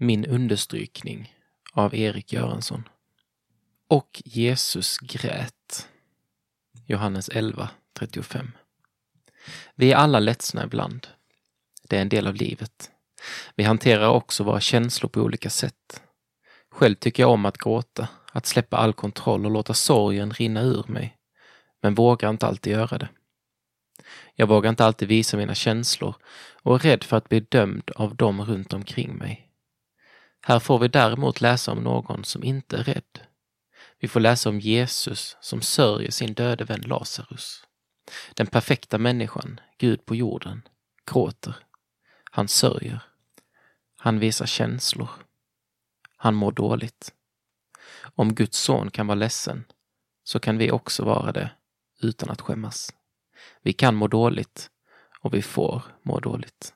Min understrykning av Erik Göransson. Och Jesus grät. Johannes 11, 35. Vi är alla ledsna ibland. Det är en del av livet. Vi hanterar också våra känslor på olika sätt. Själv tycker jag om att gråta, att släppa all kontroll och låta sorgen rinna ur mig, men vågar inte alltid göra det. Jag vågar inte alltid visa mina känslor och är rädd för att bli dömd av dem runt omkring mig. Här får vi däremot läsa om någon som inte är rädd. Vi får läsa om Jesus som sörjer sin döde vän Lazarus. Den perfekta människan, Gud på jorden, gråter. Han sörjer. Han visar känslor. Han mår dåligt. Om Guds son kan vara ledsen så kan vi också vara det utan att skämmas. Vi kan må dåligt och vi får må dåligt.